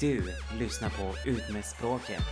Du lyssnar på Ut med språket.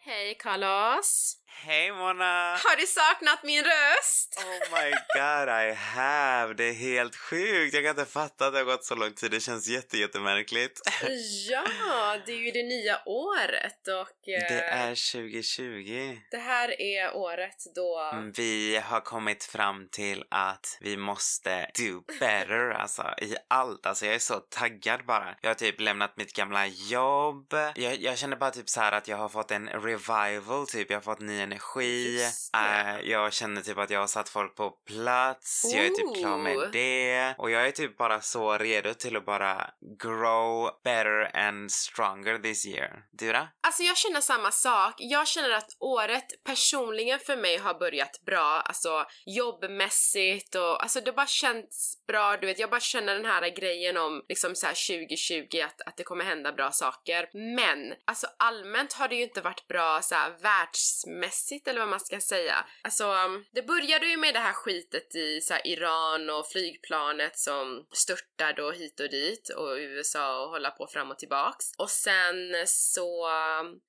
Hej Carlos! Hej Mona! Har du saknat min röst? Oh my god I have! Det är helt sjukt! Jag kan inte fatta att det har gått så lång tid. Det känns jätte, jättemärkligt. ja, det är ju det nya året och... eh, Det är 2020. det här är året då... Mm, Vi har kommit fram till att vi måste do better, alltså i allt. Alltså jag är så taggad bara. Jag har typ lämnat mitt gamla jobb. Jag, jag känner bara typ så här att jag har fått en revival, typ. Jag har fått ny energi. Eh, jag känner typ att jag har satt folk på plats. Jag är typ klar med Ooh. det. Och jag är typ bara så redo till att bara grow better and stronger this year. Du då? Alltså jag känner samma sak. Jag känner att året personligen för mig har börjat bra, alltså jobbmässigt och alltså det bara känns bra, du vet jag bara känner den här grejen om liksom så här 2020 att, att det kommer hända bra saker. Men alltså allmänt har det ju inte varit bra så här världsmässigt eller vad man ska säga. Alltså det började ju med det här skitet i så här Iran och flygplanet som störtade och hit och dit och USA och hålla på fram och tillbaks. Och sen så,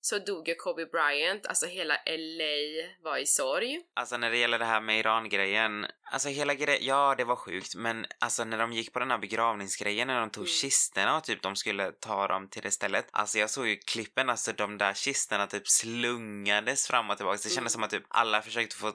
så dog ju Kobe Bryant, alltså hela LA var i sorg. Alltså när det gäller det här med Iran-grejen, alltså hela grejen, ja det var sjukt men alltså när de gick på den här begravningsgrejen när de tog Mm. kisterna och typ de skulle ta dem till det stället. Alltså jag såg ju klippen, alltså de där kisterna typ slungades fram och tillbaka. Det kändes som att typ alla försökte få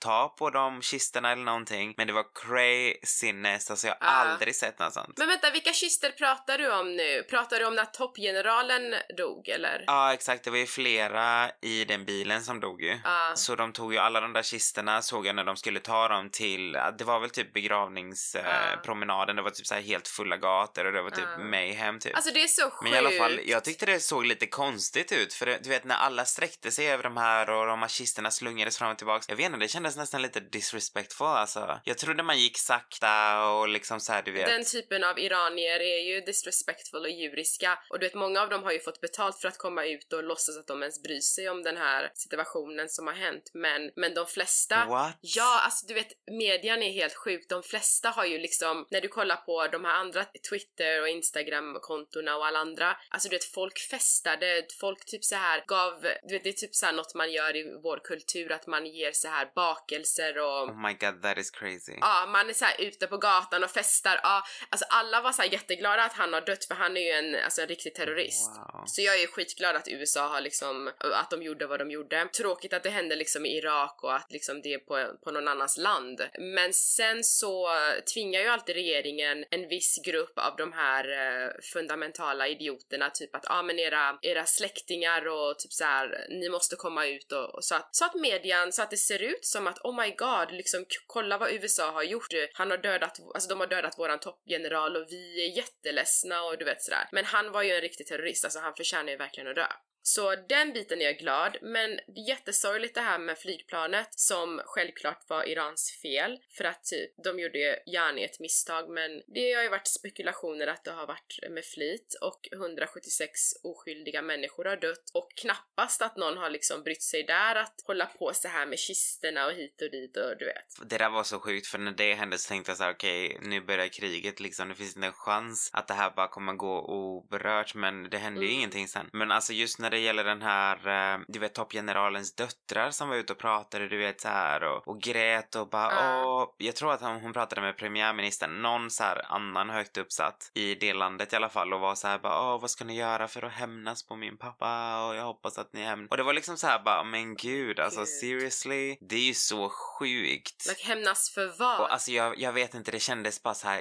ta, på de kisterna eller någonting. Men det var craziness, alltså jag har Ah. aldrig sett något sånt. Men vänta, vilka kister pratar du om nu? Pratar du om när toppgeneralen dog eller? Ja exakt, det var ju flera i den bilen som dog ju. Ja. Så de tog ju alla de där kisterna såg jag när de skulle ta dem till, det var väl typ begravningspromenaden, eh, det var typ så helt fulla gator och det var typ Ja. mayhem typ. Alltså det är så sjukt. Men i alla fall, jag tyckte det såg lite konstigt ut för det- du vet när alla sträckte sig över de här och de här kisterna slungades fram och tillbaks. Jag vet inte, det kändes nästan lite disrespectful alltså. Jag trodde man gick sakta och liksom så här, du vet. Den typen av iranier är ju disrespectful och djuriska och du vet många av dem har ju fått betalt för att komma ut och låtsas att de ens bryr sig om den här situationen som har hänt men, men de flesta What? Ja, alltså du vet median är helt sjuk. De flesta har ju liksom, när du kollar på de här andra Twitter och Instagram-kontona och alla andra, alltså du vet folk festade, folk typ så här gav, du vet det är typ så här något man gör i vår kultur att man ger så här bakelser och Oh my god, that is crazy. Ja, man är så här ute på gatan och festar. Ja, alltså alla var så här jätteglada att han har dött för han är ju en, alltså en riktig terrorist. Wow. Så jag är ju skitglad att USA har liksom, att de gjorde vad de gjorde. Tråkigt att det hände liksom i Irak och att liksom det är på, på någon annans land. Men sen så tvingar ju alltid regeringen en viss grupp av de här eh, fundamentala idioterna, typ att ja ah, men era, era släktingar och typ så här, ni måste komma ut och, och så att, så att median, så att det ser ut som att oh my god, liksom kolla vad USA har gjort. Han har dödat, alltså de har dödat våran toppgeneral och vi är jätteledsna och du vet sådär. Men han var ju en riktig terrorist, alltså han förtjänar ju verkligen att dö. Så den biten är jag glad, men det är jättesorgligt det här med flygplanet som självklart var Irans fel för att typ de gjorde ju gärna ett misstag men det har ju varit spekulationer att det har varit med flit och 176 oskyldiga människor har dött och knappast att någon har liksom brytt sig där att hålla på så här med kisterna och hit och dit och du vet. Det där var så sjukt för när det hände så tänkte jag så här: okej nu börjar kriget liksom, det finns inte en chans att det här bara kommer gå oberört men det hände ju Mm. ingenting sen. Men alltså just när det gäller den här, eh, du vet toppgeneralens döttrar som var ute och pratade du vet så här och, och grät och bara Ja. åh, jag tror att hon, hon pratade med premiärministern, någon så här annan högt uppsatt i det landet i alla fall och var så här bara åh vad ska ni göra för att hämnas på min pappa och jag hoppas att ni hämnas. Och det var liksom så här bara men gud alltså Gud. seriously, det är ju så sjukt. Like hämnas för vad? Och alltså jag, jag vet inte, det kändes bara så här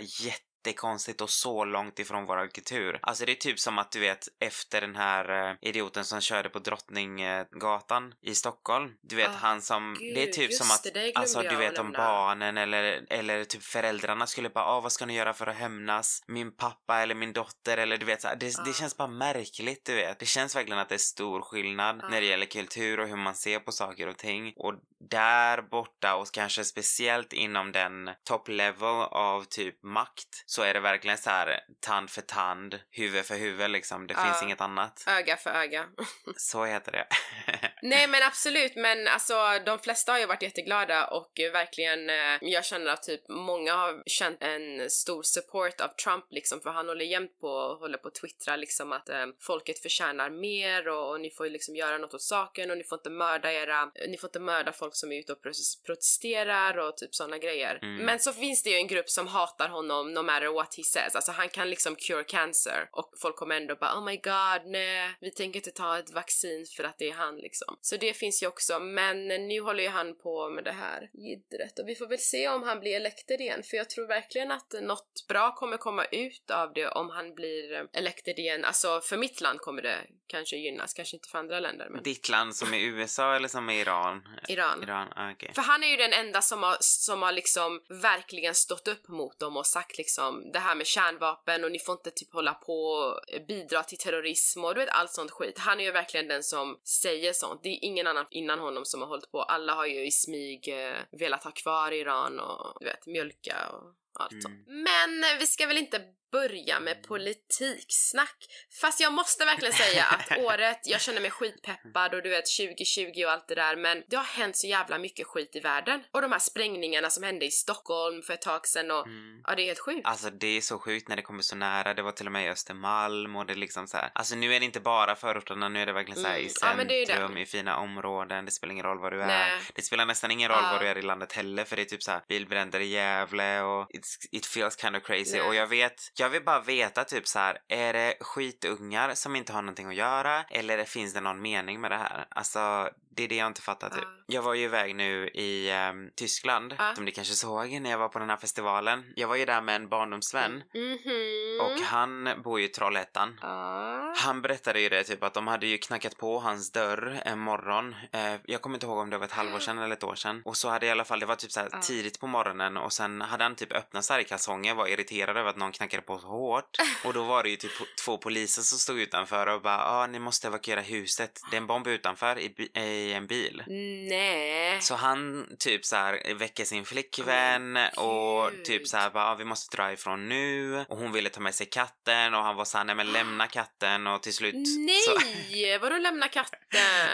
jättekonstigt och så långt ifrån vår kultur. Alltså det är typ som att du vet efter den här eh, idioten som körde på Drottninggatan i Stockholm. Du vet Ah, han som, gud, det är typ som att, det, alltså du vet om barnen eller, eller typ föräldrarna skulle bara, ah vad ska ni göra för att hämnas? Min pappa eller min dotter eller du vet så det, det Ah. känns bara märkligt du vet. Det känns verkligen att det är stor skillnad Ah. när det gäller kultur och hur man ser på saker och ting. Och där borta och kanske speciellt inom den top level av typ makt så är det verkligen så här tand för tand, huvud för huvud liksom. Det Ja. finns inget annat. Öga för öga. Så heter det. Nej men absolut, men alltså de flesta har ju varit jätteglada och verkligen, eh, jag känner att typ många har känt en stor support av Trump liksom för han håller jämt på och håller på att twittra liksom att eh, folket förtjänar mer och, och ni får ju liksom göra något åt saken och ni får inte mörda era, ni får inte mörda folk som är ute och pro- protesterar och typ sådana grejer. Mm. Men så finns det ju en grupp som hatar honom no matter what he says, alltså han kan liksom cure cancer och folk kommer ändå bara oh my god nej, vi tänker inte ta ett vaccin för att det är han liksom. Så det finns ju också, men nu håller ju han på med det här jiddret och vi får väl se om han blir elekted igen för jag tror verkligen att något bra kommer komma ut av det om han blir elekted igen. Alltså för mitt land kommer det kanske gynnas, kanske inte för andra länder men Ditt land som är USA eller som är Iran? Iran. Iran, ah, okej. För han är ju den enda som har, som har liksom verkligen stått upp mot dem och sagt liksom det här med kärnvapen och ni får inte typ hålla på och bidra till terrorism och du vet allt sånt skit. Han är ju verkligen den som säger sånt. Det är ingen annan innan honom som har hållit på. Alla har ju i smyg eh, velat ha kvar Iran och du vet mjölka och allt Mm. sånt. Men vi ska väl inte börja med politiksnack. Fast jag måste verkligen säga att året, jag känner mig skitpeppad och du vet 2020 och allt det där men det har hänt så jävla mycket skit i världen. Och de här sprängningarna som hände i Stockholm för ett tag sedan och Mm. ja det är helt sjukt. Alltså det är så sjukt när det kommer så nära. Det var till och med i Östermalm och det är liksom så här. Alltså nu är det inte bara förorterna, nu är det verkligen så här Mm. i Ja, är centrum, i fina områden. Det spelar ingen roll var du är. Nej. Det spelar nästan ingen roll Ja. var du är i landet heller för det är typ så här bilbränder i Gävle och it feels kind of crazy. Nej. Och jag vet, jag vill bara veta typ så här, är det skitungar som inte har någonting att göra eller finns det någon mening med det här? Alltså det är det jag inte fattar typ. Ja. Jag var ju iväg nu i ehm, Tyskland, Ja. som ni kanske såg när jag var på den här festivalen. Jag var ju där med en barndomsvän Mhm. och han bor ju i Trollhättan. Ja. Han berättade ju det typ att de hade ju knackat på hans dörr en morgon. Eh, jag kommer inte ihåg om det var ett halvår sedan eller ett år sedan. Och så hade i alla fall, det var typ så tidigt på morgonen och sen hade han typ öppnat sig i kalsonger, var irriterad över att någon knackade på så hårt. Och då var det ju typ två poliser som stod utanför och bara ah, ni måste evakuera huset. Det är en bomb utanför i, bi- i en bil. Nej. Så han typ så här väcker sin flickvän men och gud. typ så här bara, ah, vi måste dra ifrån nu. Och hon ville ta med sig katten och han var så här, nej men lämna katten och till slut så, Nej! Vadå lämna katten?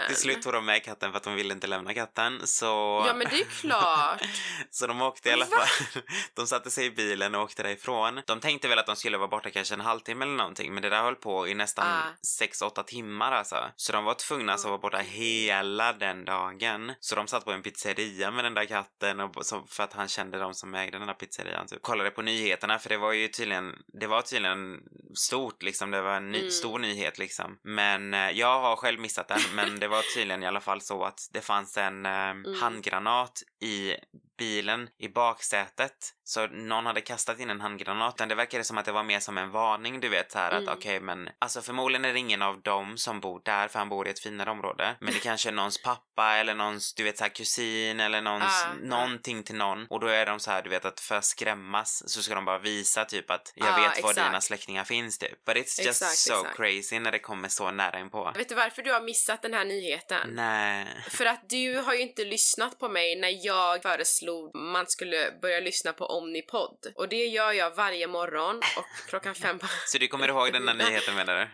till slut tog de med katten för att de ville inte lämna katten så... Ja men det är klart. Så de åkte i alla fall. De satte sig i bilen och åkte därifrån. De tänkte väl att de skulle vara borta kanske en halvtimme eller någonting men det där höll på i nästan Ah. 6-8 timmar alltså. Så de var tvungna alltså att vara borta hela den dagen. Så de satt på en pizzeria med den där katten och så, för att han kände de som ägde den där pizzerian typ. Kollade på nyheterna för det var ju tydligen, det var tydligen stort liksom. Det var en ny, Mm. stor nyhet liksom. Men eh, jag har själv missat den men det var tydligen i alla fall så att det fanns en eh, handgranat i bilen i baksätet. Så någon hade kastat in en handgranat. Men det verkade som att det var mer som en varning, du vet så här att Mm. okej men alltså förmodligen är det ingen av dem som bor där för han bor i ett finare område. Men det kanske är någons pappa eller någons, du vet så här kusin eller någons, ah. någonting till någon. Och då är de så här, du vet att för att skrämmas så ska de bara visa typ att jag Ah, vet var exakt. dina släktingar finns typ. But it's just Exakt, so exakt. crazy när det kommer så nära inpå. Vet du varför du har missat den här nyheten? Nej. För att du har ju inte lyssnat på mig när jag föreslog man skulle börja lyssna på Omnipod. Och det gör jag varje morgon och klockan fem på... Så du kommer ihåg den där nyheten menar du?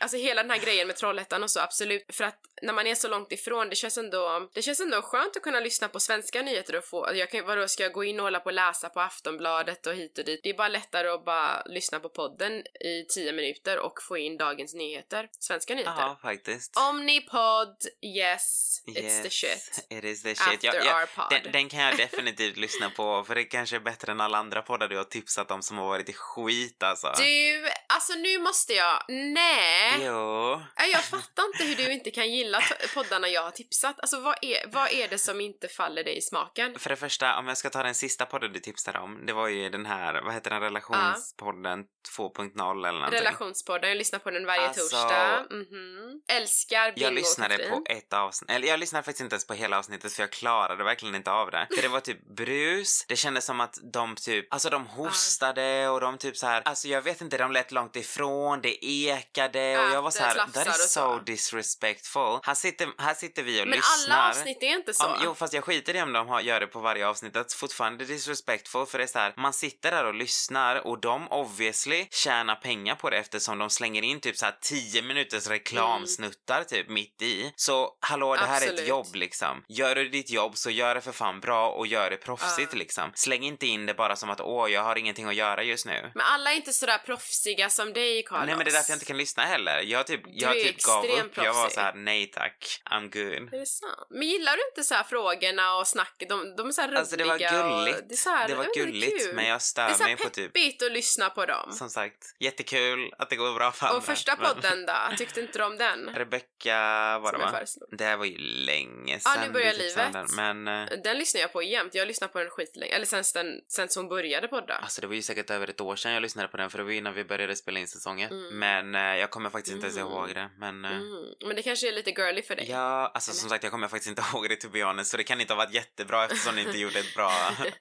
Alltså hela den här grejen med Trollhättan och så, absolut. För att när man är så långt ifrån, det känns ändå, det känns ändå skönt att kunna lyssna på svenska nyheter och få, jag kan, vadå, ska jag gå in och hålla på och läsa på Aftonbladet och hit och dit? Det är bara lättare att bara lyssna på podden i tio minuter och få in dagens nyheter, svenska nyheter. Ja, faktiskt. Omnipod, yes, it's the Yes, shit. It is the shit. After our pod. den, den kan jag definitivt lyssna på för det kanske är bättre än alla andra poddar du har tipsat om som har varit i skit alltså. Du, alltså nu måste jag, nej! Jo. Jag fattar inte hur du inte kan gilla poddarna jag har tipsat. Alltså vad är, vad är det som inte faller dig i smaken? För det första, om jag ska ta den sista podden du tipsade om, det var ju den här, vad heter den, relationspodden 2.0 eller någonting. Relationspodden, jag lyssnar på den varje Alltså- torsdag. Mhm. Älskar Bingo jag lyssnade och på ett avsnitt, eller jag lyssnade faktiskt inte ens på hela avsnittet för jag klarade verkligen inte av det. För det var typ brus, det kändes som att de typ, alltså de hostade och de typ så här, alltså jag vet inte, de lät långt ifrån, det ekade och Ja, jag var så här, that is och so så. disrespectful. Här sitter, här sitter vi och Men lyssnar. alla avsnitt är inte så. Ja, jo, fast jag skiter i om de har, gör det på varje avsnitt. Är fortfarande disrespectful för det är så här, man sitter där och lyssnar och de obviously tjänar pengar på det eftersom de slänger in typ så här 10 minuters reklamsnuttar typ mitt i. Så hallå, det här är ett jobb liksom. Gör du ditt jobb så gör det för fan bra och gör det proffsigt Ja. liksom. Släng inte in det bara som att åh, jag har ingenting att göra just nu. Men alla är inte sådär proffsiga som dig, Carlos. Nej men det är därför jag inte kan lyssna heller. Jag typ, jag är typ gav upp. Jag var proffsig. så här: nej tack, I'm good. Är det sant? Men gillar du inte så här frågorna och snacket? De, de är så här roliga Alltså det var och gulligt. det, är så här, det var jag gulligt men jag Det stör är så mig på typ peppigt att lyssna på dem. Som sagt, jättekul att det går bra för andra. Och första podden då? Tyckte inte du om den? Rebecca var det Som va? Det här var ju länge Ja, sedan nu börjar livet. Den. Men eh, Den lyssnar jag på jämt. Jag lyssnar på den skitlänge. Eller sen, sen, sen hon började podda. alltså det var ju säkert över ett år sedan jag lyssnade på den för det var innan vi började spela in säsongen. Mm. Men eh, jag kommer faktiskt inte ens Mm. ihåg det. Men eh, Mm. Men det kanske är lite girly för dig. Ja, alltså Eller? som sagt jag kommer faktiskt inte ihåg det to be honest så det kan inte ha varit jättebra eftersom ni inte gjorde ett bra,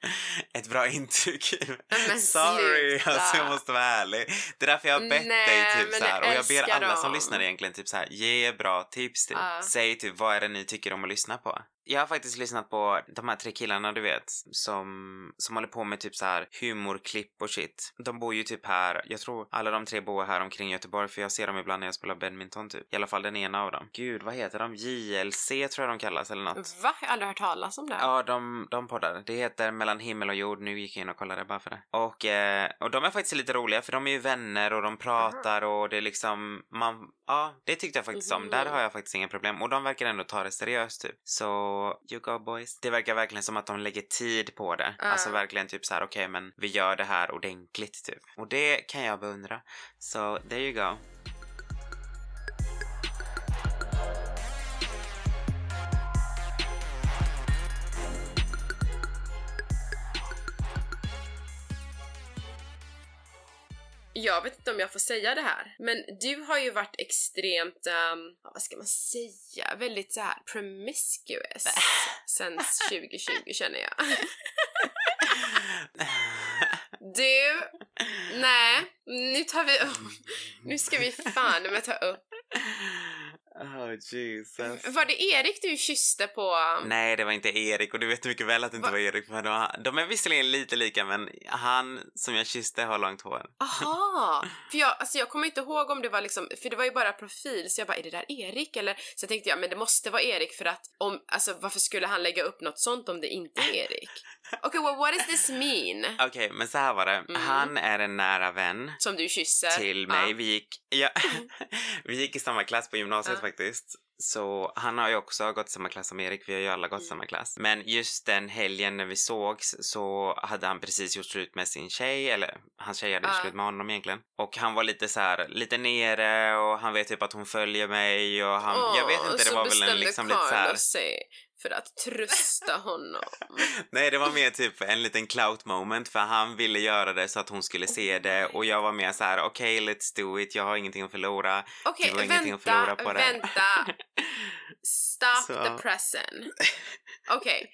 ett bra intryck. Men Sorry, sluta. alltså jag måste vara ärlig. Det är därför jag har bett Nej, dig typ så här och jag ber alla som dem. lyssnar egentligen typ så här ge bra tips typ. Ja. Säg typ vad är det ni tycker om att lyssna på? Jag har faktiskt lyssnat på de här tre killarna du vet som, som håller på med typ så här humorklipp och shit. De bor ju typ här, jag tror alla de tre bor här omkring Göteborg för jag ser dem ibland när jag spelar badminton typ. I alla fall den ena av dem. Gud, vad heter de? JLC tror jag de kallas eller något. Va? Jag har aldrig hört talas om det. Ja, de, de poddar. Det heter Mellan himmel och jord. Nu gick jag in och kollade bara för det. Och, eh, och de är faktiskt lite roliga för de är ju vänner och de pratar och det är liksom, man, ja, det tyckte jag faktiskt om. Mhm. Där har jag faktiskt inga problem. Och de verkar ändå ta det seriöst typ. Så, you go boys. Det verkar verkligen som att de lägger tid på det. Ja. Alltså verkligen typ så här, okej men vi gör det här ordentligt typ. Och det kan jag beundra. Så, there you go. Jag vet inte om jag får säga det här, men du har ju varit extremt, ja, vad ska man säga, väldigt så här promiscuous sen 2020 känner jag. Du, nej, nu tar vi upp, nu ska vi fan med ta upp. Oh Jesus. Var det Erik du kysste på? Nej, det var inte Erik och du vet mycket väl att det inte Va? var Erik. Men har- de är visserligen lite lika men han som jag kysste har långt hår. Aha! För jag, alltså jag kommer inte ihåg om det var liksom, för det var ju bara profil så jag bara är det där Erik eller? Så tänkte jag men det måste vara Erik för att om, alltså varför skulle han lägga upp något sånt om det inte är Erik? Okej, well what does this mean? Okej, men så här var det. Mm. Han är en nära vän Som du kysser? till mig. Vi gick, ja, vi gick i samma klass på gymnasiet Ja. faktiskt. Så han har ju också gått i samma klass som Erik, vi har ju alla gått i Mm. samma klass. Men just den helgen när vi sågs så hade han precis gjort slut med sin tjej, eller hans tjej hade gjort Ja. slut med honom egentligen. Och han var lite så här, lite nere och han vet typ att hon följer mig och han, jag vet inte, det var väl en liksom lite så här. Sig för att trösta honom. Nej, det var mer typ en liten clout moment för han ville göra det så att hon skulle se det och jag var mer så här: okej, let's do it, jag har ingenting att förlora. Okej, har ingenting att förlora vänta, på det. vänta. Stop Så. the present. Okej.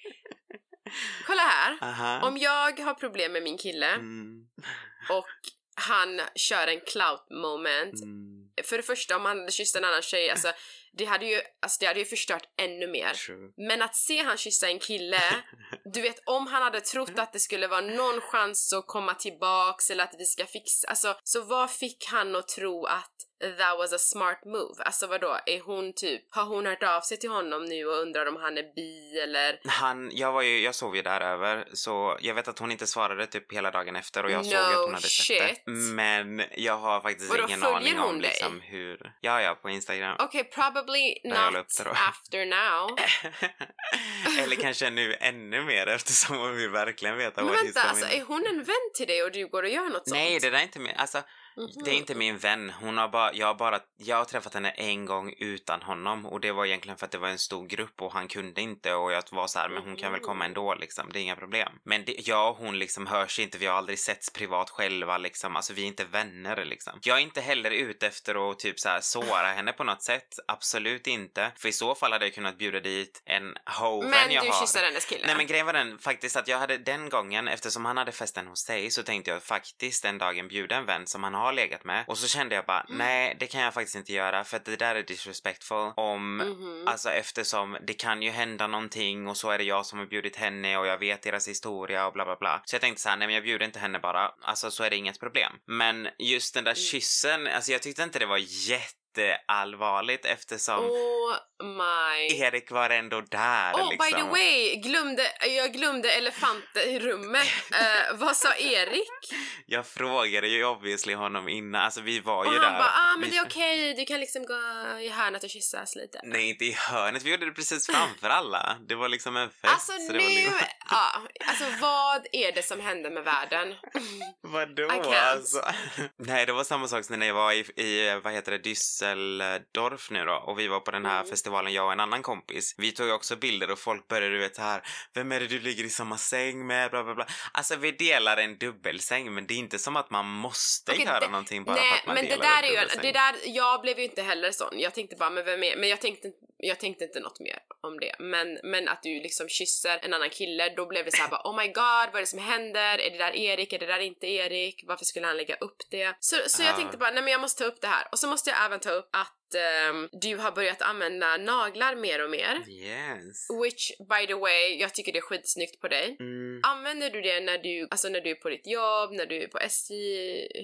Kolla här. Aha. Om jag har problem med min kille Mm. och han kör en clout moment. Mm. För det första, om han hade kysst en annan tjej, alltså det hade ju, alltså, det hade ju förstört ännu mer. True. Men att se han kyssa en kille, du vet om han hade trott att det skulle vara någon chans att komma tillbaks eller att vi ska fixa, alltså så vad fick han att tro att that was a smart move? Alltså vadå, är hon typ, har hon hört av sig till honom nu och undrar om han är bi eller? Han, jag var ju, jag sov ju där över så jag vet att hon inte svarade typ hela dagen efter och jag såg No att hon hade sett det. shit. Men jag har faktiskt Vadå, ingen aning om dig? liksom hur, ja ja på Instagram. Okej, probably la upp not after now. Eller kanske nu ännu mer eftersom hon vill verkligen veta Men what vänta, alltså är hon en vän till dig och du går och gör något sånt? Nej, det där är inte mer, alltså Det är inte min vän. Hon har bara, jag har bara, jag har träffat henne en gång utan honom och det var egentligen för att det var en stor grupp och han kunde inte och jag var så här, men hon kan väl komma ändå liksom, det är inga problem. Men det, jag och hon liksom hörs inte, vi har aldrig setts privat själva liksom, alltså vi är inte vänner liksom. Jag är inte heller ute efter att typ så här såra henne på något sätt, absolut inte. För i så fall hade jag kunnat bjuda dit en hoven Men jag du har. kysste hennes kille? Nej men grejen var den faktiskt att jag hade den gången, eftersom han hade festen hos dig, så tänkte jag faktiskt den dagen bjuda en vän som han har legat med. Och så kände jag bara, Mm. nej det kan jag faktiskt inte göra för att det där är disrespectful om, Mhm. alltså eftersom det kan ju hända någonting och så är det jag som har bjudit henne och jag vet deras historia och bla bla bla. Så jag tänkte så här, nej men jag bjuder inte henne bara, alltså så är det inget problem. Men just den där Mm. kyssen, alltså jag tyckte inte det var jätteallvarligt eftersom Oh my... Erik var ändå där Oh, liksom. by the way, glömde, jag glömde elefanten i rummet. Eh, vad sa Erik? Jag frågade ju obviously honom innan, alltså vi var Och ju han där. bara, ah men Vi- det är okej, du kan liksom gå i hörnet och kyssas lite. Nej, inte i hörnet, vi gjorde det precis framför alla. Det var liksom en fest. Alltså så nu, liksom... ja, alltså vad är det som händer med världen? Vadå alltså? Nej, det var samma sak som när jag var i, i, vad heter det, Düsseldorf nu då och vi var på den här Mm. festivalen, jag och en annan kompis. Vi tog också bilder och folk började du vet här, vem är det du ligger i samma säng med, bla bla bla. Alltså vi delar en dubbelsäng men det är inte som att man måste Okej, göra det- någonting bara Nej, för att man men det delar där en är ju, dubbelsäng. det där, jag blev ju inte heller sån. Jag tänkte bara, men vem är, men jag tänkte, jag tänkte inte något mer om det. Men, men att du liksom kysser en annan kille, då blev det så här bara, oh my god, vad är det som händer? Är det där Erik? Är det där inte Erik? Varför skulle han lägga upp det? Så, så jag Ja. tänkte bara, nej men jag måste ta upp det här. Och så måste jag även ta upp att ehm, du har börjat använda naglar mer och mer. Yes. Which, by the way, jag tycker det är skitsnyggt på dig. Mm. Använder du det när du, alltså när du är på ditt jobb, när du är på SJ?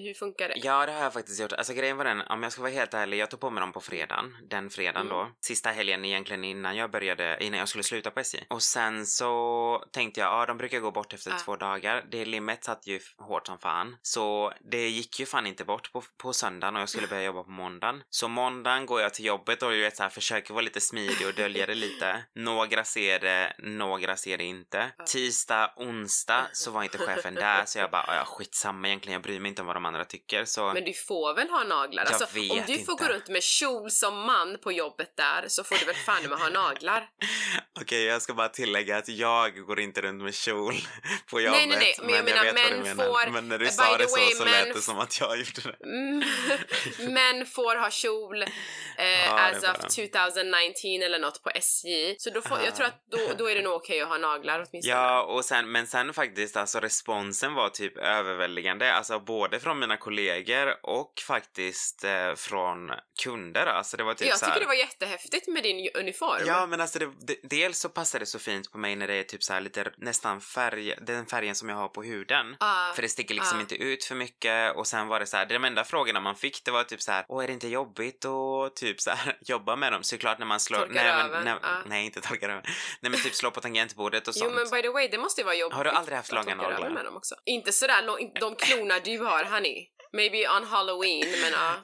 Hur funkar det? Ja, det har jag faktiskt gjort. Alltså grejen var den, om jag ska vara helt ärlig, jag tog på mig dem på fredagen, den fredagen Mm. då. Sista helgen egentligen innan jag började, innan jag skulle sluta på SJ. Och sen så tänkte jag, ja de brukar gå bort efter Ah. två dagar. Det limmet satt ju hårt som fan. Så det gick ju fan inte bort på, på söndagen och jag skulle börja jobba på måndagen. Så måndagen går jag till jobbet och vet så här, försöker vara lite smidig och dölja det lite. Några ser det, några ser det inte. Tisdag, onsdag så var inte chefen där så jag bara, "Ja, skitsamma egentligen, jag bryr mig inte om vad de andra tycker. Så Men du får väl ha naglar? Jag Alltså, vet om du får inte. gå runt med kjol som man på jobbet där så får du väl fan med ha naglar? Okej, jag ska bara tillägga att jag går inte runt med kjol på jobbet. Nej, nej, nej, men jag menar, vet vad du män menar. får- Men när du sa det så, way, så män lät det som att jag gjorde det. Mm. Män får ha kjol eh, det as of de. 2019 eller något på SJ. Så då får, jag Aha. tror att då, då är det nog okej att ha naglar åtminstone. Ja, och sen, men sen faktiskt, alltså responsen var typ överväldigande. Alltså både från mina kollegor och faktiskt eh, från kunder. Alltså det var typ jag tycker det var jättehäftigt med din uniform. Ja men alltså det, det, dels så passar det så fint på mig när det är typ så här lite nästan färg, den färgen som jag har på huden. Ah, För det sticker liksom ah. inte ut för mycket och sen var det så här, de enda frågorna man fick det var typ så här, åh är det inte jobbigt att typ så här jobba med dem? Såklart när man slår, Torkar nej, men, över, nej, ah. nej inte torkar över, nej men typ slå på tangentbordet och Jo sånt. men by the way, det måste ju vara jobbigt. Har du aldrig haft långa naglar? med dem också. Inte sådär lång, de klorna du har, honey. Maybe on halloween, men ja.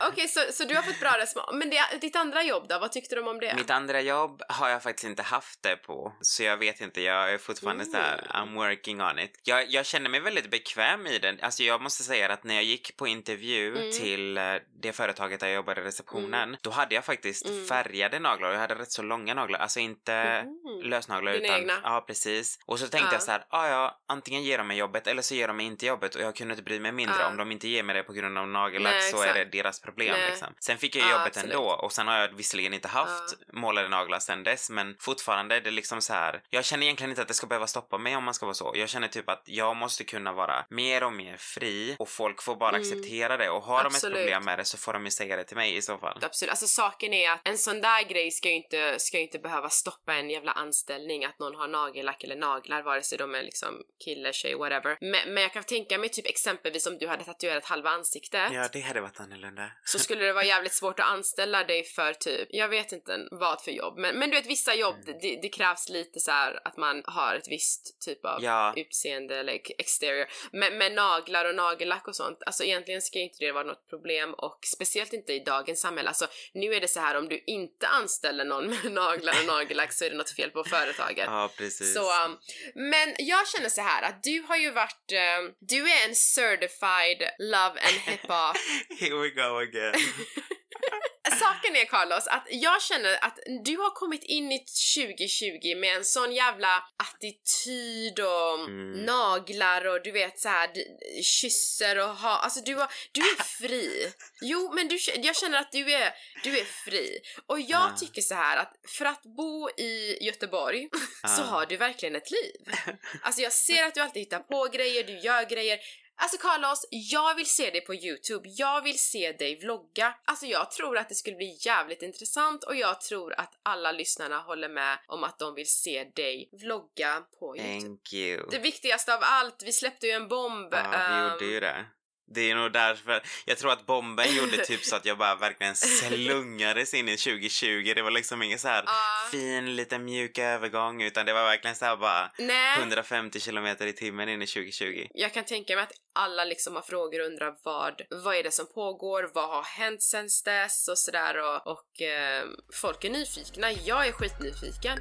Okej, så, så du har fått bra respons. Men det, ditt andra jobb då, vad tyckte de om det? Mitt andra jobb har jag faktiskt inte haft det på, så jag vet inte, jag är fortfarande Mm. I'm working on it. Jag, jag känner mig väldigt bekväm i den, alltså jag måste säga att när jag gick på intervju Mm. till eh, det företaget där jag jobbade i receptionen, då hade jag faktiskt Mm. färgade naglar jag hade rätt så långa naglar, alltså inte lösnaglar Dina utan, egna? ja precis. Och så tänkte Ja. jag så här, ah, ja, antingen ger de mig jobbet eller så ger de mig inte jobbet och jag kunde inte bry mig mindre Ja. om de inte ger mig det på grund av nagellack så är det deras problem Nej. liksom. Sen fick jag Ja, jobbet absolut. ändå och sen har jag visserligen inte haft målade naglar sen dess men fortfarande är det liksom så här. Jag känner egentligen inte att det ska behöva stoppa mig om man ska vara så. Jag känner typ att jag måste kunna vara mer och mer fri och folk får bara Mm. acceptera det och har de Absolut. ett problem med det så får de ju säga det till mig i så fall. Absolut, alltså saken är att en sån där grej ska ju inte, ska ju inte behöva stoppa en jävla anställning att någon har nagellack eller naglar vare sig de är liksom kille, tjej, whatever. Men, men jag kan tänka mig typ exempelvis om du hade tatuerat halva ansiktet Ja, det hade varit annorlunda. så skulle det vara jävligt svårt att anställa dig för typ, jag vet inte vad för jobb, men, men du vet vissa jobb, Mm. det, det krävs lite så här att man har ett visst typ av Ja. utseende eller exterior. Men med naglar och nagellack och sånt, alltså egentligen ska inte det vara något problem och speciellt inte i dagens samhälle. Alltså nu är det så här om du inte anställer någon med naglar och nagellack så är det något fel på företaget. Ja, precis. Så, um, men jag känner så här att du har ju varit, um, du är en certified love and hiphop. Here we go again. Saken är Carlos att jag känner att du har kommit in i 2020 med en sån jävla attityd och Mm. naglar och du vet så här d- kysser och ha, alltså du, har, du är fri. Jo men du, jag känner att du är, du är fri. Och jag Ja. tycker så här att för att bo i Göteborg så Ja. har du verkligen ett liv. Alltså jag ser att du alltid hittar på grejer, du gör grejer. Alltså Carlos, jag vill se dig på Youtube, jag vill se dig vlogga. Alltså jag tror att det skulle bli jävligt intressant och jag tror att alla lyssnarna håller med om att de vill se dig vlogga på Youtube. Thank you. Det viktigaste av allt, vi släppte ju en bomb. Ja, vi ehm, gjorde ju det. Det är nog därför. Jag tror att bomben gjorde typ så att jag bara verkligen slungades in i 2020. Det var liksom ingen så här Ja. fin liten mjuk övergång utan det var verkligen så här bara nej, 150 kilometer i timmen in i 2020. jag kan tänka mig att alla liksom har frågor och undrar vad, vad är det som pågår, vad har hänt sen dess och sådär och, och ehm, folk är nyfikna, jag är skitnyfiken.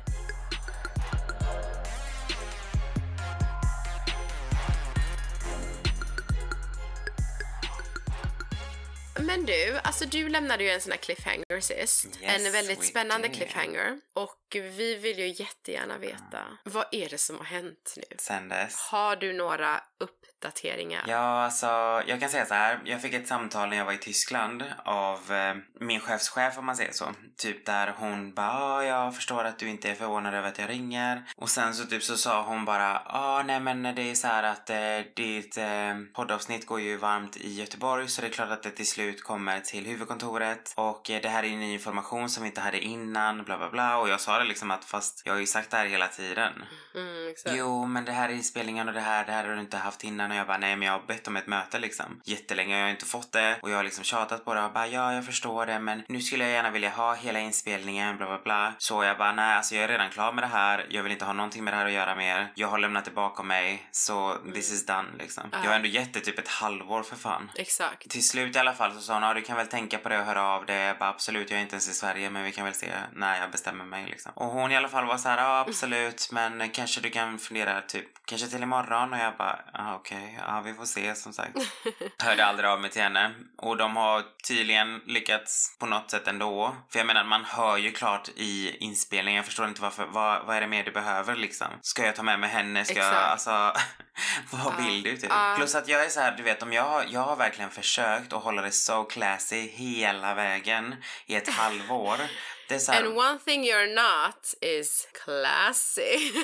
Men du, alltså du lämnade ju en sån här cliffhanger sist. Yes, en väldigt spännande did. cliffhanger. Och vi vill ju jättegärna veta, vad är det som har hänt nu? Sen dess. Har du några uppdateringar? Ja, alltså jag kan säga så här. Jag fick ett samtal när jag var i Tyskland av eh, min chefschef om man säger så. Typ där hon bara, ah, jag förstår att du inte är förvånad över att jag ringer. Och sen så typ så sa hon bara, ja ah, nej men det är så här att eh, ditt eh, poddavsnitt går ju varmt i Göteborg så det är klart att det till slut kommer till huvudkontoret. Och eh, det här är ju ny information som vi inte hade innan, bla bla bla. Och jag sa det liksom att fast jag har ju sagt det här hela tiden. Mm, exakt. Jo, men det här är inspelningen och det här, det här har du inte haft innan. Och jag bara, nej men jag har bett om ett möte liksom. Jättelänge och jag har inte fått det. Och jag har liksom tjatat på det och bara, ja jag förstår det men nu skulle jag gärna vilja ha hela inspelningen, bla bla bla. Så jag bara, nej alltså jag är redan klar med det här. Jag vill inte ha någonting med det här att göra mer. Jag har lämnat det bakom mig. Så this is done liksom. Ja. Jag har ändå gett det typ ett halvår för fan. Exakt. Till slut i alla fall så sa hon, ja du kan väl tänka på det och höra av det. Jag bara, absolut, jag är inte ens i Sverige men vi kan väl se när jag bestämmer mig liksom. Och hon i alla fall var så här, ja absolut men kanske du kan fundera typ, kanske till imorgon och jag bara, ja okej, ja vi får se som sagt. Hörde aldrig av mig till henne och de har tydligen lyckats på något sätt ändå. För jag menar, man hör ju klart i inspelningen, jag förstår inte varför, vad, vad är det mer du behöver liksom? Ska jag ta med mig henne? Ska jag, alltså, vad vill du typ? Ja. Plus att jag är så här, du vet om jag jag har verkligen försökt att hålla det so classy hela vägen i ett halvår. Det är så här, And one thing you're not is classy.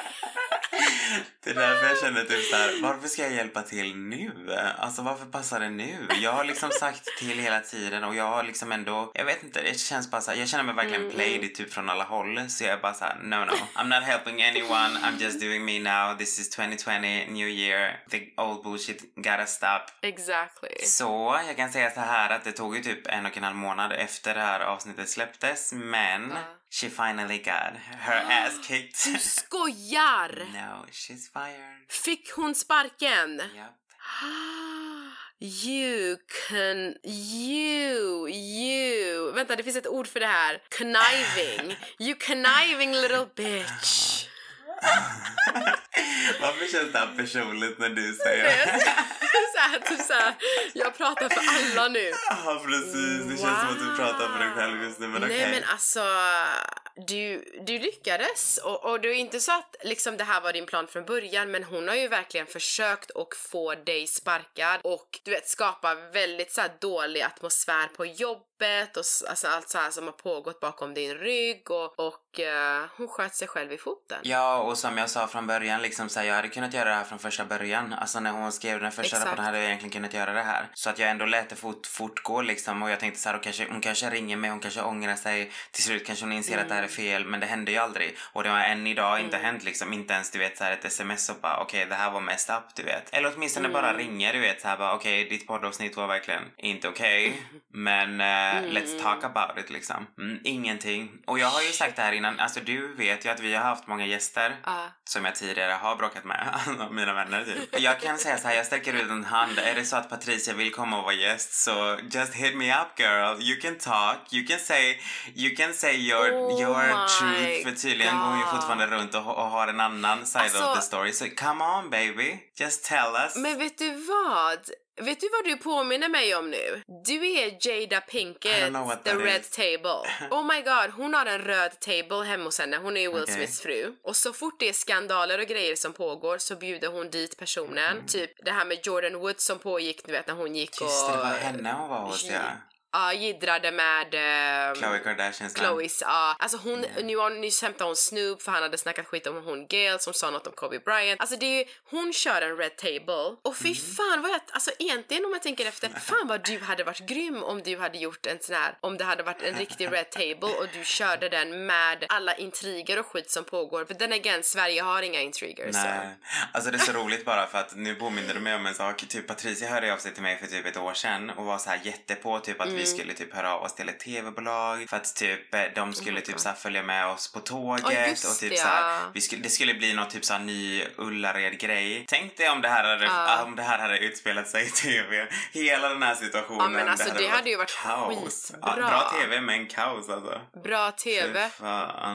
Det är därför jag känner typ så här, varför ska jag hjälpa till nu? Alltså varför passar det nu? Jag har liksom sagt till hela tiden och jag har liksom ändå, jag vet inte, det känns bara så här, jag känner mig verkligen Mm, played typ från alla håll. Så jag är bara så här, no no, I'm not helping anyone, I'm just doing me now, this is 2020, new year, the old bullshit gotta stop. exactly. Så jag kan säga så här att det tog ju typ en och en halv månad efter det här avsnittet släpptes, men Ja. she finally got her ass kicked. Skojar! no, she's fired. Fick hon sparken? Yep. You can... You... You... Vänta, det finns ett ord för det här. Conniving. You conniving little bitch. Varför känns det här personligt när du Det säger är så här, typ så här, jag pratar för alla nu. Ja precis, det känns som att du pratar för dig själv just nu men. Nej men alltså, du, du lyckades och, och det är inte så att liksom det här var din plan från början men hon har ju verkligen försökt att få dig sparkad och du vet skapa väldigt så här dålig atmosfär på jobbet och alltså allt så här som har pågått bakom din rygg och, och eh, hon sköt sig själv i foten. Ja och som jag sa från början liksom så här, jag hade kunnat göra det här från första början. Alltså när hon skrev den första Exakt. rapporten hade jag egentligen kunnat göra det här. Så att jag ändå lät det fort, fortgå liksom och jag tänkte så här, och kanske, hon kanske ringer mig, hon kanske ångrar sig. Till slut kanske hon inser att det här är fel men det hände ju aldrig. Och det har än idag inte hänt liksom, inte ens du vet så här ett sms och bara okej det här var messed up du vet. Eller åtminstone bara ringer du vet så här bara okej ditt poddavsnitt var verkligen inte okej men eh, let's talk about it liksom. Mm, ingenting. Och jag har ju sagt det här innan, alltså du vet ju att vi har haft många gäster Ja. som jag tidigare har bråkat med, alltså mina vänner typ. Jag kan säga så här, jag sträcker ut en hand. Är det så att Patricia vill komma och vara gäst så just hit me up girl. You can talk, you can say, you can say your, Åh. your truth för tydligen går hon ju fortfarande runt och, och har en annan side Alltså- of the story. Så come on baby, just tell us. Men vet du vad? Vet du vad du påminner mig om nu? Du är Jada Pinkett, the red is. table. Oh my god, hon har en röd table hemma hos henne. Hon är ju Will Okej. Smiths fru. Och så fort det är skandaler och grejer som pågår så bjuder hon dit personen. Typ det här med Jordan Woods som pågick, du vet när hon gick Just och... det var henne hon var hos ja. Ja, jiddrade med... ehm, Khloe Kardashians. Chloes, ja. Alltså hon, nu har, nyss hämtade hon Snoop för han hade snackat skit om hon Gail som sa något om Kobe Bryant. Alltså det är ju, hon kör en red table och fy Mm. fan vad jag, alltså egentligen om jag tänker efter, fan vad du hade varit grym om du hade gjort en sån här, om det hade varit en riktig red table och du körde den med alla intriger och skit som pågår. För den again, Sverige har inga intriger så. Nej, alltså det är så roligt bara för att nu påminner du mig om en sak. Typ Patricia hörde av sig till mig för typ ett år sedan och var så här jättepå typ att Mm. Vi skulle typ höra av oss till ett tv-bolag för att typ eh, de skulle typ så här följa med oss på tåget Oh Ja, och typ det, så här, ja. vi skulle, det skulle bli något typ så här ny Ullared-grej. Tänk dig om det här hade, Ja. om det här hade utspelat sig i tv. Hela den här situationen. Ja, men alltså, det hade ju varit kaos. Ja, skitbra. bra tv men kaos alltså. Bra TV.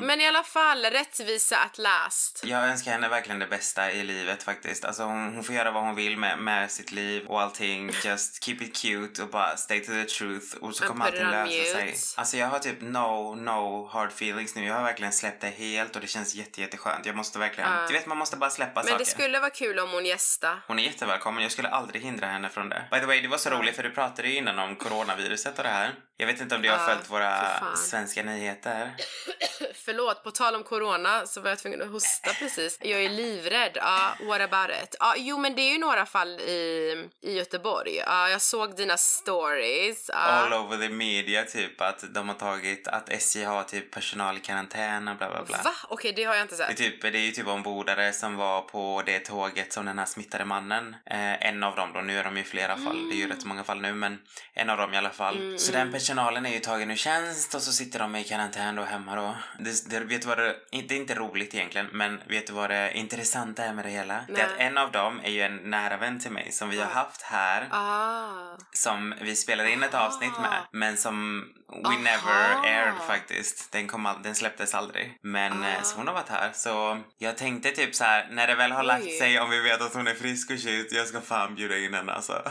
Men i alla fall, rättvisa at last. Jag önskar henne verkligen det bästa i livet faktiskt. Alltså hon, hon får göra vad hon vill med, med sitt liv och allting. Just keep it cute och bara stay to the truth och så kommer allting lösa sig. mute. Alltså jag har typ no, no hard feelings nu. Jag har verkligen släppt det helt och det känns jätte, jätteskönt. Jag måste verkligen, Ja. du vet man måste bara släppa Men saker. det skulle vara kul om hon gästa. Hon är jättevälkommen, jag skulle aldrig hindra henne från det. By the way, det var så roligt för du pratade ju innan om coronaviruset och det här. Jag vet inte om du har följt våra för svenska nyheter. Förlåt, på tal om corona så var jag tvungen att hosta precis. Jag är livrädd. Ja, what about it? Ja, jo men det är ju några fall i, i Göteborg. Ja, jag såg dina stories. Ja. all over the media typ att de har tagit att SJ har typ personal i karantän och bla bla bla. Va? Okej, det har jag inte Det är, sett. typ, det är ju typ ombordare som var på det tåget som den här smittade mannen, eh, en av dem då, nu är de ju flera fall, det är ju rätt många fall nu men en av dem i alla fall. så den personalen är ju tagen ur tjänst och så sitter de i karantän då hemma då. Det, det, vet du vad det, är inte roligt egentligen men vet du vad det intressanta är med det hela? Det är att Nej. en av dem är ju en nära vän till mig som vi har haft här Ah. som vi spelade in ett avsnitt med men som we Aha. never aired faktiskt. Den, kom all, den släpptes aldrig. Men Ah. så hon har varit här så jag tänkte typ så här när det väl har lagt sig om vi vet att hon är frisk och shit jag ska fan bjuda in henne alltså.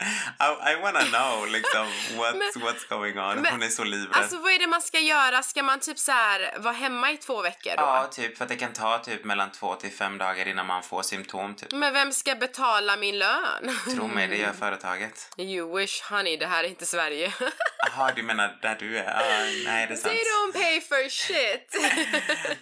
I, I wanna know liksom what's, what's going on. men- hon är så livrädd. Alltså vad är det man ska göra? Ska man typ så här vara hemma i två veckor då? Ja, typ för att det kan ta typ mellan två till fem dagar innan man får symptom typ. Men vem ska betala min lön? Tro mig, det gör företaget. You wish honey, det här är inte Sverige. Jaha, du menar där du är? Ah, nej, det är sant. They don't pay for shit.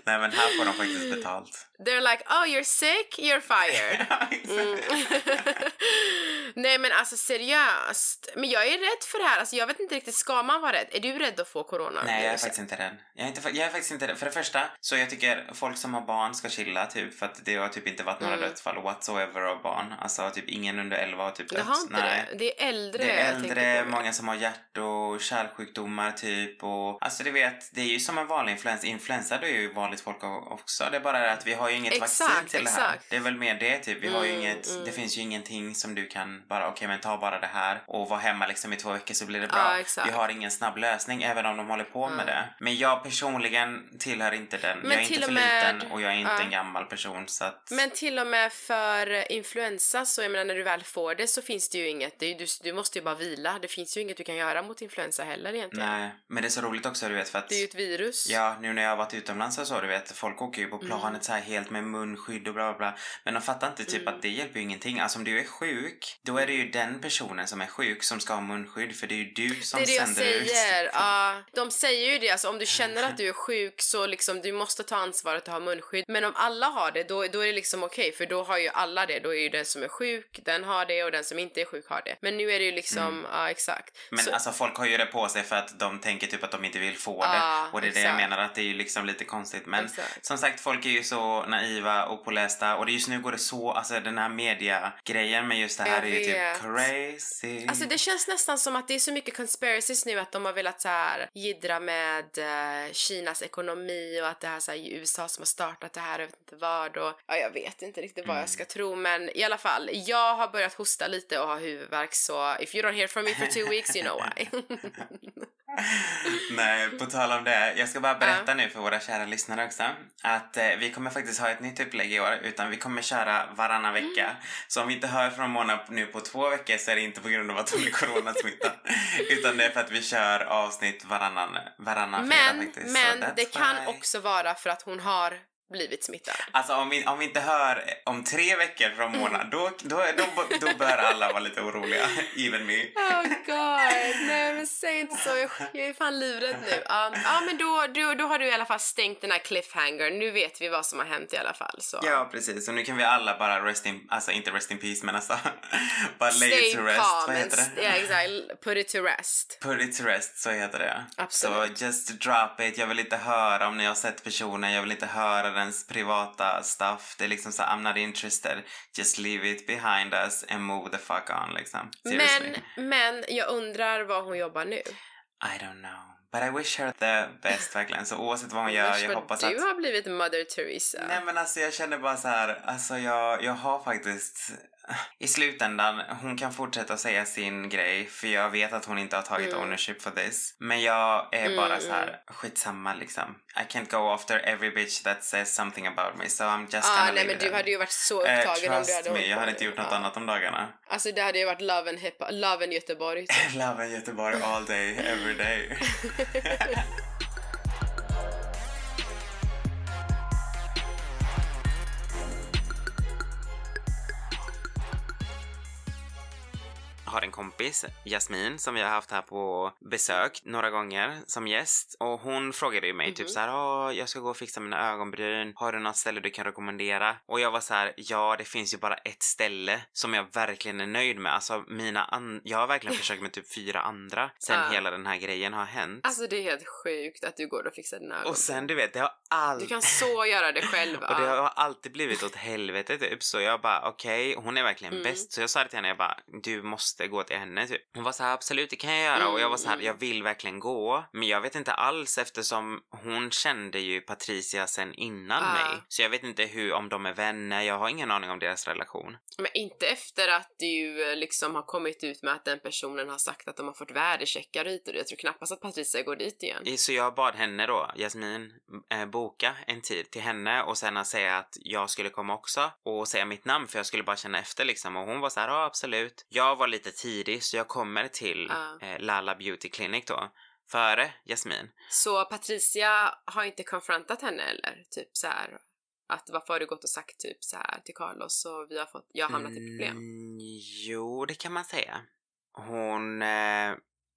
Nej, men här får de faktiskt betalt. They're like, oh you're sick, you're fired. Mm. Nej men alltså seriöst. Men jag är rädd för det här. Alltså jag vet inte riktigt, ska man vara rädd? Är du rädd att få corona? Nej, jag är faktiskt inte rädd. Jag är, inte, jag är faktiskt inte rädd. För det första, så jag tycker folk som har barn ska chilla typ för att det har typ inte varit några Mm. dödsfall whatsoever av barn. Alltså typ ingen under 11 har typ Det dött. har inte Nej. det. Det är äldre Det är äldre, många som har hjärt och kärlsjukdomar typ och alltså du vet, det är ju som en vanlig influensa. Influensa det är ju vanligt folk också. Det är bara det att vi har ju inget Exakt, vaccin till det här. exakt. Det är väl mer det typ. Vi har Mm, inget, mm. det finns ju ingenting som du kan bara okej men ta bara det här och var hemma liksom i två veckor så blir det Ja, bra. exakt. vi har ingen snabb lösning även om de håller på med det. Men jag personligen tillhör inte den. Men jag är inte för med- liten och jag är inte ja. en gammal person så att Men till och med för influensa så jag menar när du väl får det så finns det ju inget, det är, du, du måste ju bara vila. Det finns ju inget du kan göra mot influensa heller egentligen. Nej, men det är så roligt också du vet för att Det är ju ett virus. Ja, nu när jag har varit utomlands så, du vet, folk åker ju på Mm. planet så här helt med munskydd och bla bla bla. Men de fattar inte typ Mm. att det hjälper ju ingenting. Alltså om du är sjuk, då är det ju den personen som är sjuk som ska ha munskydd för det är ju du som det är det jag sänder ut. säger. Ja, de säger ju det, alltså om du känner att du är sjuk så liksom du måste ta ansvaret att ha munskydd. Men om alla har det då, då är det liksom okej för då har ju alla det. Då är ju den som är sjuk, den har det och den som inte är sjuk har det. Men nu är det ju liksom, ja exakt. Men så, alltså folk har ju det på sig för att de tänker typ att de inte vill få det. Ja, och det är det jag exakt. menar att det är ju liksom lite konstigt. Men Exakt. som sagt, folk är ju så naiva och pålästa och det just nu går det så, alltså den här media-grejen med just det här Jag är ju typ crazy. Alltså det känns nästan som att det är så mycket conspiracies nu att de har velat så här jiddra med eh, Kinas ekonomi och att det här så här, i USA som har startat det här, jag vet inte vad och ja, jag vet inte riktigt vad jag ska tro men i alla fall, jag har börjat hosta lite och ha huvudvärk så if you don't hear from me for two weeks you know why. Nej, på tal om det. Jag ska bara berätta nu för våra kära lyssnare också att eh, vi kommer faktiskt ha ett nytt upplägg i år utan vi kommer köra varannan vecka. Mm. Så om vi inte hör från Mona nu på två veckor så är det inte på grund av att hon är coronasmittad utan det är för att vi kör avsnitt varannan, varannan fredag Men, faktiskt. Så men det kan why. också vara för att hon har blivit smittad. Alltså om vi, om vi inte hör om tre veckor från Mona då, då, då, då, bör alla vara lite oroliga. Even me. Oh god, nej men säg inte så, jag, jag är fan livrädd nu. Ja ja, men då, då, då har du i alla fall stängt den här cliffhanger, nu vet vi vad som har hänt i alla fall. Så. Ja, precis. Och nu kan vi alla bara rest in, alltså inte rest in peace men alltså bara lay Stay it to rest. calm Vad heter det? Ja exakt, put it to rest. Put it to rest, så heter det. Absolut. Så just drop it. Jag vill inte höra om ni har sett personen. Jag vill inte höra dens privata stuff. Det är liksom så I'm not interested. Just leave it behind us and move the fuck on liksom. Seriously. Men, men jag undrar var hon jobbar nu. I don't know. But I wish her the best verkligen. Så oavsett vad hon gör, jag vad hoppas du att... har blivit Mother Teresa. Nej men alltså jag känner bara så här, alltså jag, jag har faktiskt i slutändan, hon kan fortsätta säga sin grej för jag vet att hon inte har tagit Mm. ownership for this. Men jag är Mm, bara så mm. här, skitsamma liksom. I can't go after every bitch that says something about me so I'm just ah, gonna nej men du hade ju varit så Eh, upptagen om du trust hade me, jag hade inte gjort något Ja. annat om dagarna. Alltså det hade ju varit Love and, hip love and Göteborg. Love in Göteborg all day, every day. har en kompis, Jasmin, som vi har haft här på besök några gånger som gäst. Och hon frågade ju mig typ Mhm. så här, Åh, jag ska gå och fixa mina ögonbryn. Har du något ställe du kan rekommendera? Och jag var så här, ja det finns ju bara ett ställe som jag verkligen är nöjd med. Alltså mina jag har verkligen försökt med typ fyra andra sen Ja. hela den här grejen har hänt. Alltså det är helt sjukt att du går och fixar dina ögon. och sen du vet, det har Du alltid... kan så göra det själv. Och det ja. har alltid blivit åt helvete typ. Så jag bara okej, hon är verkligen Mm. bäst. Så jag sa det till henne, jag bara du måste gå till henne typ. Hon var så här absolut det kan jag göra. Mm, och jag var så här mm. jag vill verkligen gå. Men jag vet inte alls eftersom hon kände ju Patricia sen innan Ah. mig. Så jag vet inte hur, om de är vänner. Jag har ingen aning om deras relation. Men inte efter att du eh, liksom har kommit ut med att den personen har sagt att de har fått värdecheckar hit och. Jag tror knappast att Patricia går dit igen. Så jag bad henne då, Jasmin, eh, boka en tid till henne och sen att säga att jag skulle komma också och säga mitt namn för jag skulle bara känna efter liksom och hon var så här, ja absolut. Jag var lite tidig så jag kommer till Ja. eh, Lala Beauty Clinic då. Före Jasmin. Så Patricia har inte konfrontat henne eller? Typ så här att varför har du gått och sagt typ så här till Carlos och vi har fått, jag har hamnat i problem. Mm, jo, det kan man säga. Hon eh,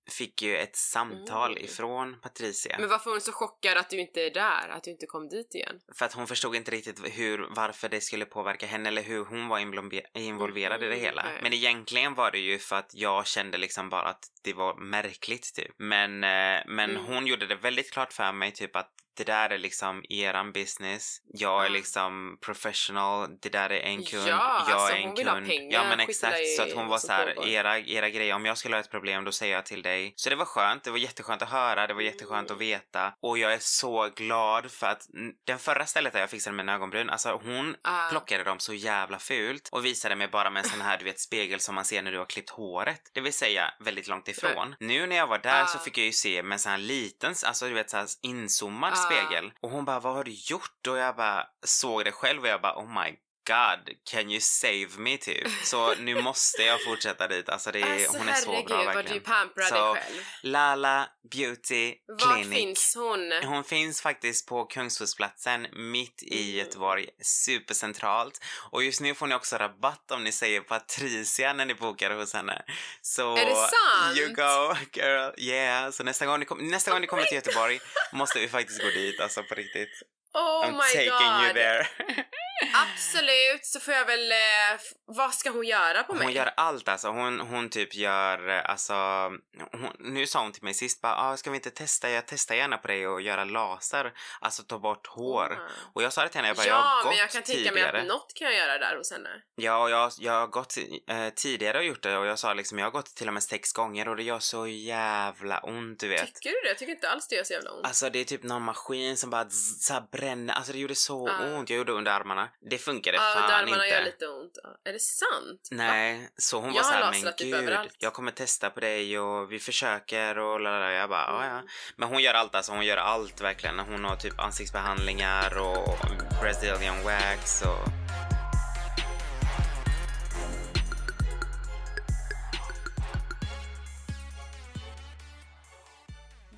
fick ju ett samtal Mm. ifrån Patricia. Men varför är hon så chockad att du inte är där? Att du inte kom dit igen? För att hon förstod inte riktigt hur, varför det skulle påverka henne eller hur hon var involve- involverad i det Mhm, hela. nej. Men egentligen var det ju för att jag kände liksom bara att det var märkligt typ. Men, eh, men Mm. hon gjorde det väldigt klart för mig typ att det där är liksom eran business. Jag är liksom professional. Det där är en kund. Ja, jag alltså, är en hon vill ha kund. pengar, Ja men exakt. i Så att hon var så här, era, era grejer. Om jag skulle ha ett problem då säger jag till dig. Så det var skönt. Det var jätteskönt att höra. Det var jätteskönt att Mm. veta. Och jag är så glad för att den förra stället där jag fixade mina ögonbryn, alltså hon Ah. plockade dem så jävla fult och visade mig bara med en sån här du vet spegel som man ser när du har klippt håret. Det vill säga väldigt långt ifrån. Nu när jag var där så Ah. fick jag ju se med en sån här liten, alltså du vet så här inzoomad spegel. Och hon bara, vad har du gjort? Och jag bara såg det själv och jag bara, oh my God, can you save me typ? Så nu måste jag fortsätta dit. Alltså, det är, Alltså hon är så herregud bra vad verkligen. du pamprar Så, dig själv. Lala Beauty Var Clinic. finns hon? Hon finns faktiskt på Kungshusplatsen mitt i Mm. Göteborg, supercentralt. Och just nu får ni också rabatt om ni säger Patricia när ni bokar hos henne. Så Är det sant? you go girl, yeah. Så nästa gång ni, kom, nästa gång ni kommer till Göteborg måste vi faktiskt gå dit, alltså på riktigt. Oh I'm my taking god. you there. Absolut, så får jag väl... Eh, vad ska hon göra på mig? Hon gör allt alltså. Hon, hon typ gör, eh, alltså, hon, nu sa hon till mig sist bara, ah, ska vi inte testa? Jag testar gärna på dig och göra laser, alltså ta bort hår. Ah. Och jag sa det till henne, jag bara, ja, jag har gått men jag kan tänka mig tidigare. att något kan jag göra där hos henne. Ja, och jag, jag har gått eh, tidigare och gjort det och jag sa liksom, jag har gått till och med sex gånger och det gör så jävla ont, du vet. Tycker du det? Jag tycker inte alls det gör så jävla ont. Alltså det är typ någon maskin som bara zzz, bränner, alltså det gjorde så Ja. ont. Jag gjorde under armarna. Det funkade Ja, fan under armarna inte. gör lite ont. Är det sant? Va? Nej, så hon Jag var såhär, men typ gud, överallt." jag kommer testa på dig och vi försöker och lalala. Jag bara, ja ja. Mm. Men hon gör allt alltså, hon gör allt verkligen. Hon har typ ansiktsbehandlingar och Brazilian wax och...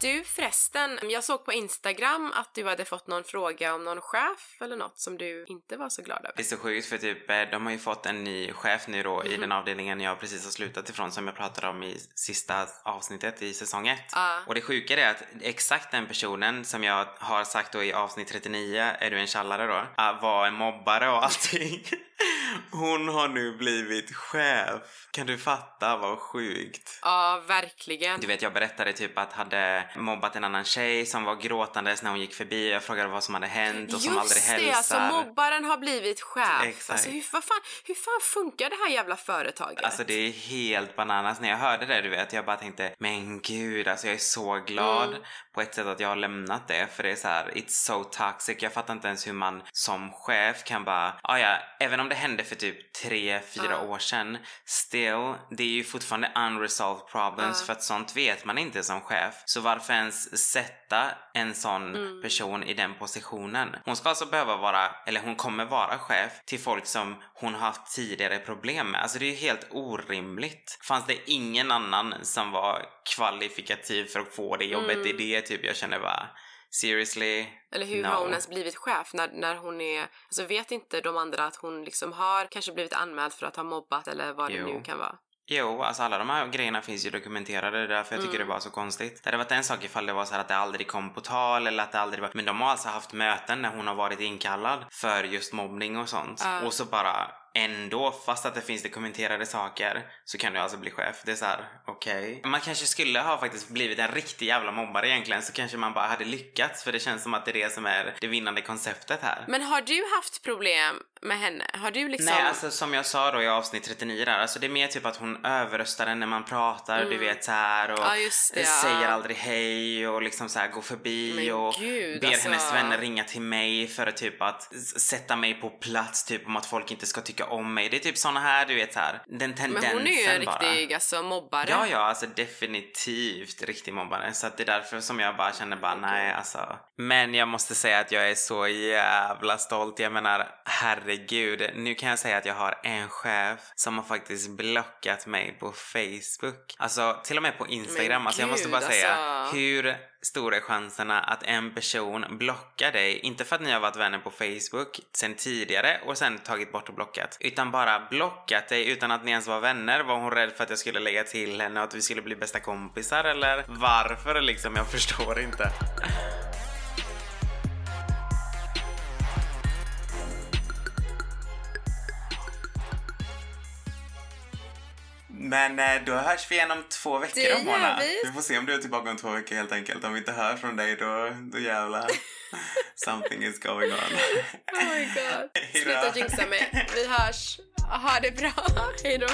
Du förresten, jag såg på Instagram att du hade fått någon fråga om någon chef eller något som du inte var så glad över. Det är så sjukt för typ, eh, de har ju fått en ny chef nu då Mhm. i den avdelningen jag precis har slutat ifrån som jag pratade om i sista avsnittet i säsong 1. Ja. Och det sjuka är att exakt den personen som jag har sagt då i avsnitt 39, är du en tjallare då, var en mobbare och allting. Hon har nu blivit chef. Kan du fatta vad sjukt? Ja, verkligen. Du vet jag berättade typ att hade mobbat en annan tjej som var gråtandes när hon gick förbi. Jag frågade vad som hade hänt och som aldrig Just hälsar. det, alltså mobbaren har blivit chef. Exakt. Alltså, hur, vad fan, hur fan funkar det här jävla företaget? Alltså det är helt bananas. När jag hörde det du vet, jag bara tänkte men gud alltså jag är så glad Mm. på ett sätt att jag har lämnat det för det är så här, it's so toxic. Jag fattar inte ens hur man som chef kan bara, ah, ja, även om det hände för typ tre, fyra Ja. år sedan, still, det är ju fortfarande unresolved problems Ja. för att sånt vet man inte som chef. Så varför ens sätta en sån Mm. person i den positionen? Hon ska alltså behöva vara, eller hon kommer vara chef till folk som hon har haft tidigare problem med. Alltså det är ju helt orimligt. Fanns det ingen annan som var kvalifikativ för att få det jobbet? Mm. Det är det typ jag känner bara, seriously? Eller hur No. har hon ens blivit chef när, när hon är... Alltså vet inte de andra att hon liksom har kanske blivit anmäld för att ha mobbat eller vad det Jo. nu kan vara? Jo, alltså alla de här grejerna finns ju dokumenterade, det är därför jag tycker Mm. det var så konstigt. Det hade varit en sak ifall det var så här att det aldrig kom på tal eller att det aldrig var... Men de har alltså haft möten när hon har varit inkallad för just mobbning och sånt. Ja. Och så bara ändå, fast att det finns dokumenterade saker, så kan du alltså bli chef. Det är så här, okej. Man kanske skulle ha faktiskt blivit en riktig jävla mobbare egentligen, så kanske man bara hade lyckats, för det känns som att det är det som är det vinnande konceptet här. Men har du haft problem med henne? Har du liksom... Nej, alltså som jag sa då i avsnitt 39 där, alltså det är mer typ att hon överröstar en när man pratar, du vet så här och Mm. Ja, det, ja. säger aldrig hej och liksom så här går förbi Men och gud, ber alltså. hennes vänner ringa till mig för att typ att sätta mig på plats typ om att folk inte ska tycka om mig. Det är typ såna här, du vet här, den tendensen Men hon är ju en bara. riktig alltså, mobbare. Ja, ja, alltså definitivt riktig mobbare. Så att det är därför som jag bara känner bara nej, alltså. Men jag måste säga att jag är så jävla stolt. Jag menar, herregud. Nu kan jag säga att jag har en chef som har faktiskt blockat mig på Facebook. Alltså, till och med på Instagram. Men alltså, jag måste bara säga, alltså. hur stora är chanserna att en person blockar dig, inte för att ni har varit vänner på Facebook sen tidigare och sen tagit bort och blockat, utan bara blockat dig utan att ni ens var vänner? Var hon rädd för att jag skulle lägga till henne och att vi skulle bli bästa kompisar eller varför liksom? Jag förstår inte. Men eh, då hörs vi igen om två veckor Det då Mona. vi. Vi får se om du är tillbaka om två veckor helt enkelt. Om vi inte hör från dig då, då jävlar. Something is going on. Oh my god. Hejdå. Sluta jinxa mig. Vi hörs. Ha det bra. Hejdå.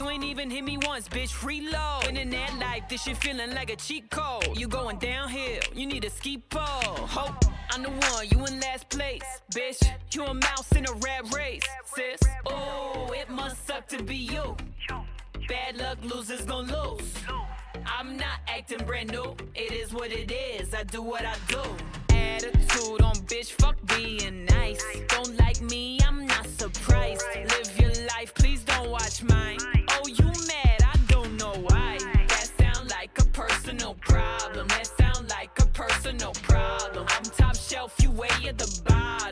You ain't even hit me once, bitch. Reload. And in that life, this shit feeling like a cheat code. You going downhill, you need a ski pole. Hope I'm the one, you in last place, bitch. You a mouse in a rat race, sis. Oh, it must suck to be you. Bad luck, losers gon' lose. I'm not acting brand new. It is what it is. I do what I do. Attitude on bitch, fuck being nice. Don't like me, I'm not surprised. Live your life, please don't watch mine. Oh, you mad? I don't know why. That sound like a personal problem. That sound like a personal problem. Way at the bottom.